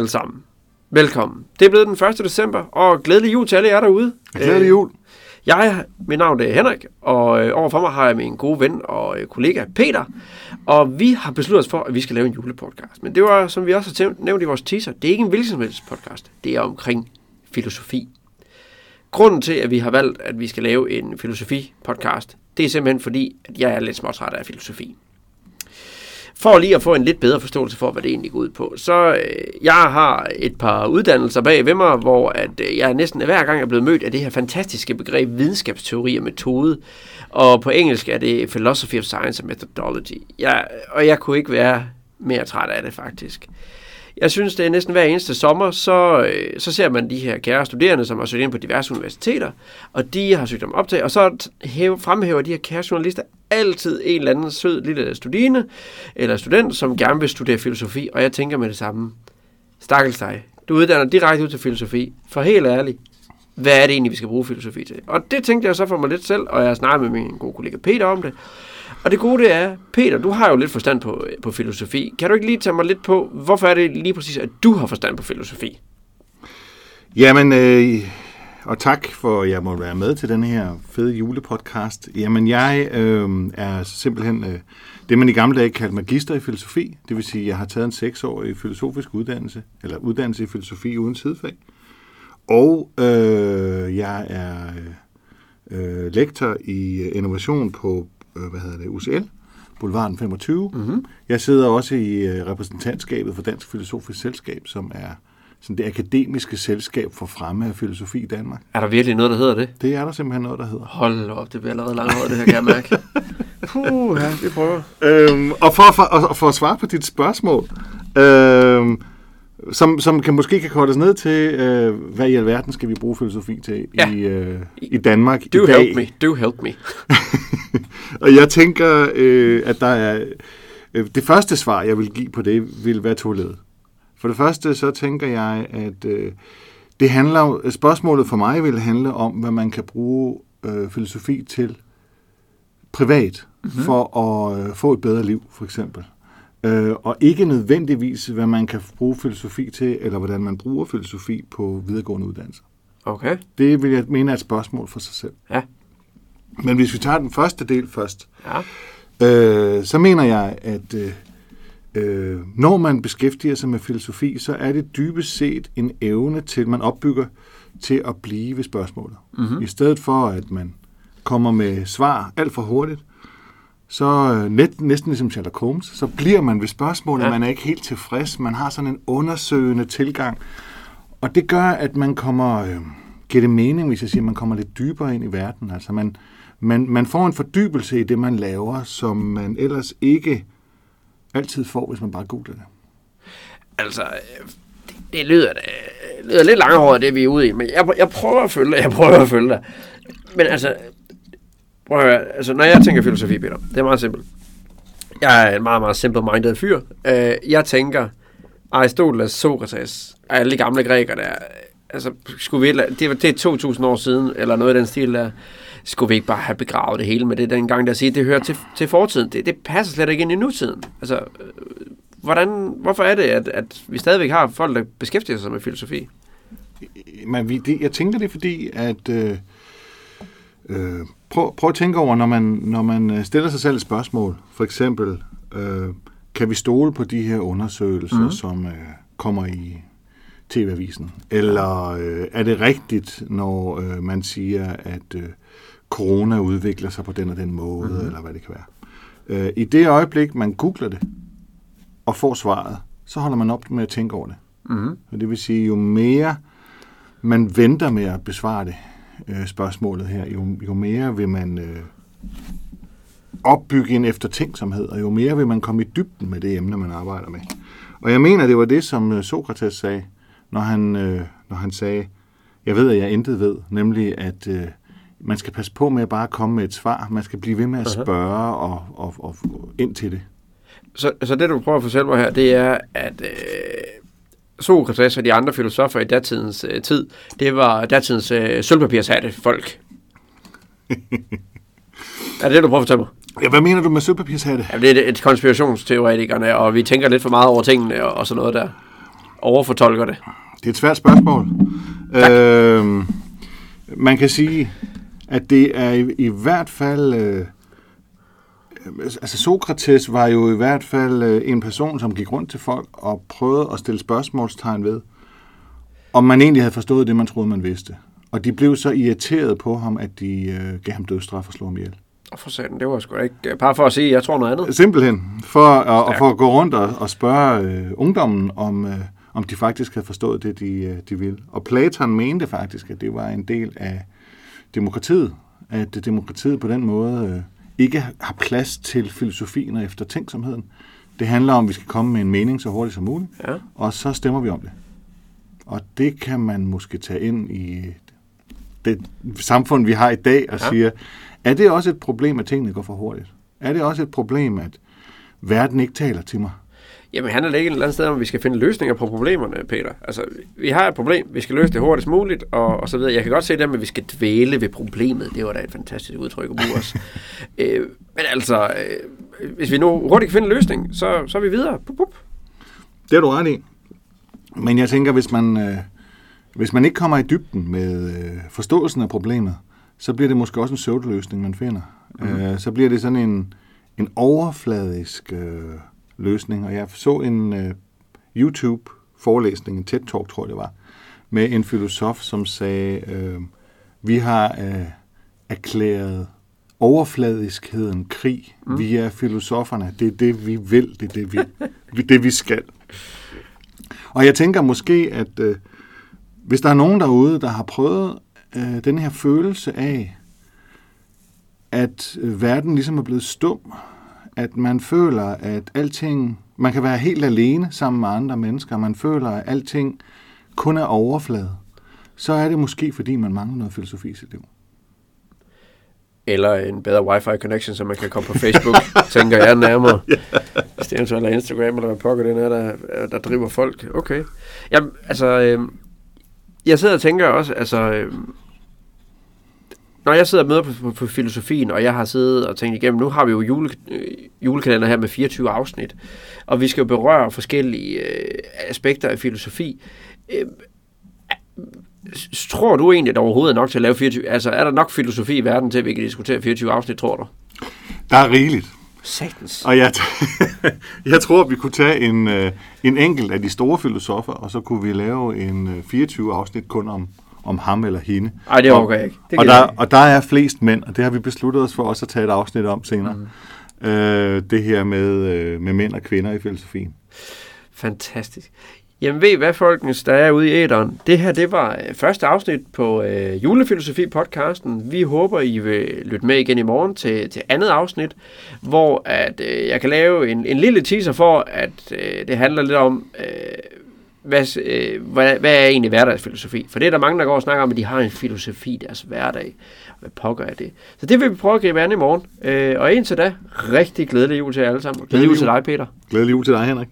Alle sammen. Velkommen. Det er blevet den 1. december, og glædelig jul til alle jer derude. Glædelig jul. Jeg, mit navn er Henrik, og øh, overfor mig har jeg min gode ven og øh, kollega Peter. Og vi har besluttet os for, at vi skal lave en julepodcast. Men det var, som vi også har nævnt i vores teaser, det er ikke en hvilken som helst podcast. Det er omkring filosofi. Grunden til, at vi har valgt, at vi skal lave en filosofi-podcast, det er simpelthen fordi, at jeg er lidt småtræt af filosofi. For lige at få en lidt bedre forståelse for, hvad det egentlig går ud på, så øh, jeg har et par uddannelser bag ved mig, hvor at, øh, jeg næsten hver gang er blevet mødt af det her fantastiske begreb videnskabsteori og metode. Og på engelsk er det philosophy of science and methodology. Jeg, og jeg kunne ikke være mere træt af det faktisk. Jeg synes, det er næsten hver eneste sommer, så, øh, så ser man de her kære studerende, som har søgt ind på diverse universiteter, og de har søgt om optag, og så hæve, fremhæver de her kære journalister altid en eller anden sød lille studine eller student, som gerne vil studere filosofi, og jeg tænker med det samme. Stakkels dig. Du uddanner direkte ud til filosofi. For helt ærligt, hvad er det egentlig, vi skal bruge filosofi til? Og det tænkte jeg så for mig lidt selv, og jeg snakkede med min gode kollega Peter om det. Og det gode det er, Peter, du har jo lidt forstand på, på filosofi. Kan du ikke lige tage mig lidt på, hvorfor er det lige præcis, at du har forstand på filosofi? Jamen, øh, og tak for, at jeg må være med til den her fede julepodcast. Jamen, jeg øh, er simpelthen øh, det, man i gamle dage kaldte magister i filosofi. Det vil sige, at jeg har taget en seksårig filosofisk uddannelse, eller uddannelse i filosofi uden sidefag. Og øh, jeg er øh, lektor i øh, innovation på hvad hedder det, UCL, Boulevarden 25. Mm-hmm. Jeg sidder også i øh, repræsentantskabet for Dansk Filosofisk Selskab, som er sådan det akademiske selskab for fremme af filosofi i Danmark. Er der virkelig noget, der hedder det? Det er der simpelthen noget, der hedder. Hold op, det bliver allerede langt det her, kan jeg mærke. Puh, ja, vi prøver. Øhm, og for, for, og for at svare på dit spørgsmål, øhm, som, som kan måske kan kortes ned til, øh, hvad i alverden skal vi bruge filosofi til ja. i, øh, i Danmark Do i dag. help me, do help me. og jeg tænker, øh, at der er... Øh, det første svar, jeg vil give på det, vil være toledet. For det første, så tænker jeg, at øh, det handler, spørgsmålet for mig vil handle om, hvad man kan bruge øh, filosofi til privat, mm-hmm. for at øh, få et bedre liv, for eksempel. Øh, og ikke nødvendigvis, hvad man kan bruge filosofi til, eller hvordan man bruger filosofi på videregående uddannelser. Okay. Det vil jeg mene er et spørgsmål for sig selv. Ja. Men hvis vi tager den første del først, Ja. øh, så mener jeg, at øh, øh, når man beskæftiger sig med filosofi, så er det dybest set en evne til, man opbygger til at blive ved spørgsmålet. Mm-hmm. I stedet for, at man kommer med svar alt for hurtigt, så øh, net, næsten ligesom Sherlock Holmes, så bliver man ved spørgsmålet, ja. man er ikke helt tilfreds, man har sådan en undersøgende tilgang, og det gør, at man kommer, øh, giver det mening, hvis jeg siger, man kommer lidt dybere ind i verden, altså man, man, man får en fordybelse i det, man laver, som man ellers ikke altid får, hvis man bare googler det. Altså, øh, det, det lyder, det lyder lidt langhåret, det vi er ude i, men jeg, jeg prøver at følge dig, jeg prøver at følge dig. Men altså, prøv at høre, altså, når jeg tænker filosofi, Peter, det er meget simpelt. Jeg er en meget, meget simple-minded fyr. Uh, jeg tænker, Aristoteles, Sokrates alle de gamle grækere der, altså, skulle vi, det, var, det er 2.000 år siden, eller noget i den stil der, skulle vi ikke bare have begravet det hele med det dengang, der siger, det hører til, til fortiden. Det, det passer slet ikke ind i nutiden. Altså, øh, hvordan, hvorfor er det, at, at vi stadigvæk har folk, der beskæftiger sig med filosofi? Men vi, det, jeg tænker det fordi, at øh, øh, prøv, prøv at tænke over, når man, når man øh, stiller sig selv et spørgsmål, for eksempel, øh, kan vi stole på de her undersøgelser, mm. som øh, kommer i TV-avisen? Eller øh, er det rigtigt, når øh, man siger, at øh, corona udvikler sig på den og den måde, mm. eller hvad det kan være? Øh, I det øjeblik, man googler det, og får svaret, så holder man op med at tænke over det. Mm. Og det vil sige, jo mere man venter med at besvare det, øh, spørgsmålet her, jo, jo mere vil man øh, opbygge en eftertænksomhed, og jo mere vil man komme i dybden med det emne, man arbejder med. Og jeg mener, det var det, som øh, Sokrates sagde, når han, øh, når han sagde, jeg ved, at jeg intet ved, nemlig at øh, man skal passe på med at bare komme med et svar, man skal blive ved med at spørge og, og, og ind til det. Så, så det, du prøver at fortælle mig her, det er, at øh, Sokrates og de andre filosofer i datidens øh, tid, det var datidens øh, sølvpapirshatte folk. er det det, du prøver at fortælle mig? Ja, hvad mener du med sølvpapirshatte? Ja, det er et konspirationsteoretikerne, og vi tænker lidt for meget over tingene og, og sådan noget der. overfortolker det. Det er et svært spørgsmål. Øh, man kan sige, at det er i, i hvert fald... Øh, altså Sokrates var jo i hvert fald øh, en person, som gik rundt til folk og prøvede at stille spørgsmålstegn ved, om man egentlig havde forstået det, man troede, man vidste. Og de blev så irriteret på ham, at de øh, gav ham dødsstraf og slog ham ihjel. Og for satan, det var sgu da ikke bare for at sige, jeg tror noget andet. Simpelthen. For, at, og for at gå rundt og, og spørge øh, ungdommen, om, øh, om de faktisk havde forstået det, de, øh, de ville. Og Platon mente faktisk, at det var en del af demokratiet. At demokratiet på den måde øh, ikke har plads til filosofien og eftertænksomheden. Det handler om, at vi skal komme med en mening så hurtigt som muligt, Ja. og så stemmer vi om det. Og det kan man måske tage ind i det samfund, vi har i dag, og Ja. siger, er det også et problem, at tingene går for hurtigt? Er det også et problem, at verden ikke taler til mig? Jamen, han er ikke et eller andet sted, om vi skal finde løsninger på problemerne, Peter. Altså, vi har et problem, vi skal løse det hurtigst muligt, og, og så videre. Jeg kan godt se det med, at vi skal dvæle ved problemet. Det var da et fantastisk udtryk bruge os. øh, men altså, øh, hvis vi nu hurtigt kan finde en løsning, så, så er vi videre. Pup, pup. Det er du ret i. Men jeg tænker, hvis man, øh, hvis man ikke kommer i dybden med øh, forståelsen af problemet, så bliver det måske også en pseudoløsning, man finder. Mm. Øh, så bliver det sådan en, en overfladisk øh, løsning. Og jeg så en øh, YouTube-forelæsning, en TED-talk, tror jeg det var, med en filosof, som sagde, øh, vi har øh, erklæret overfladiskheden krig. Mm. Vi er filosoferne. Det er det, vi vil. Det er det, vi, vi- det, vi skal. Og jeg tænker måske, at øh, hvis der er nogen derude, der har prøvet øh, den her følelse af, at øh, verden ligesom er blevet stum, at man føler, at alting, man kan være helt alene sammen med andre mennesker, man føler, at alting kun er overflade, så er det måske, fordi man mangler noget filosofi i sit liv. Eller en bedre wifi connection, så man kan komme på Facebook, tænker jeg nærmere. Hvis det eventuelt er Instagram, eller hvad pokker den er, der, der driver folk. Okay. Jamen, altså, øh, jeg sidder og tænker også, altså, øh, når jeg sidder og møder på, på, på filosofien, og jeg har siddet og tænkt igennem, nu har vi jo jule, øh, julekalender her med 24 afsnit, og vi skal jo berøre forskellige øh, aspekter af filosofi. Øh, tror du egentlig, at der overhovedet er nok til at lave 24? Altså, er der nok filosofi i verden til, at vi kan diskutere 24 afsnit, tror du? Der er rigeligt. Satans. Og jeg, jeg tror, at vi kunne tage en, øh, en enkelt af de store filosofer, og så kunne vi lave en øh, 24 afsnit kun om, om ham eller hende. Ej, det overgår jeg ikke. Det og, der, ikke. og der er flest mænd, og det har vi besluttet os for også at tage et afsnit om senere. Mm. Øh, det her med, øh, med mænd og kvinder i filosofien. Fantastisk. Jamen ved I hvad, folkens, der er ude i æderen? Det her, det var øh, første afsnit på øh, Julefilosofi-podcasten. Vi håber, I vil lytte med igen i morgen til, til andet afsnit, hvor at, øh, jeg kan lave en, en lille teaser for, at øh, det handler lidt om, øh, hvad, øh, hvad, hvad er egentlig hverdagsfilosofi? For det er der mange, der går og snakker om, at de har en filosofi i deres hverdag. Hvad pokker er det? Så det vil vi prøve at gribe an i morgen. Øh, og indtil da, rigtig glædelig jul til jer alle sammen. Glædelig jul til dig, Peter. Glædelig jul til dig, Henrik.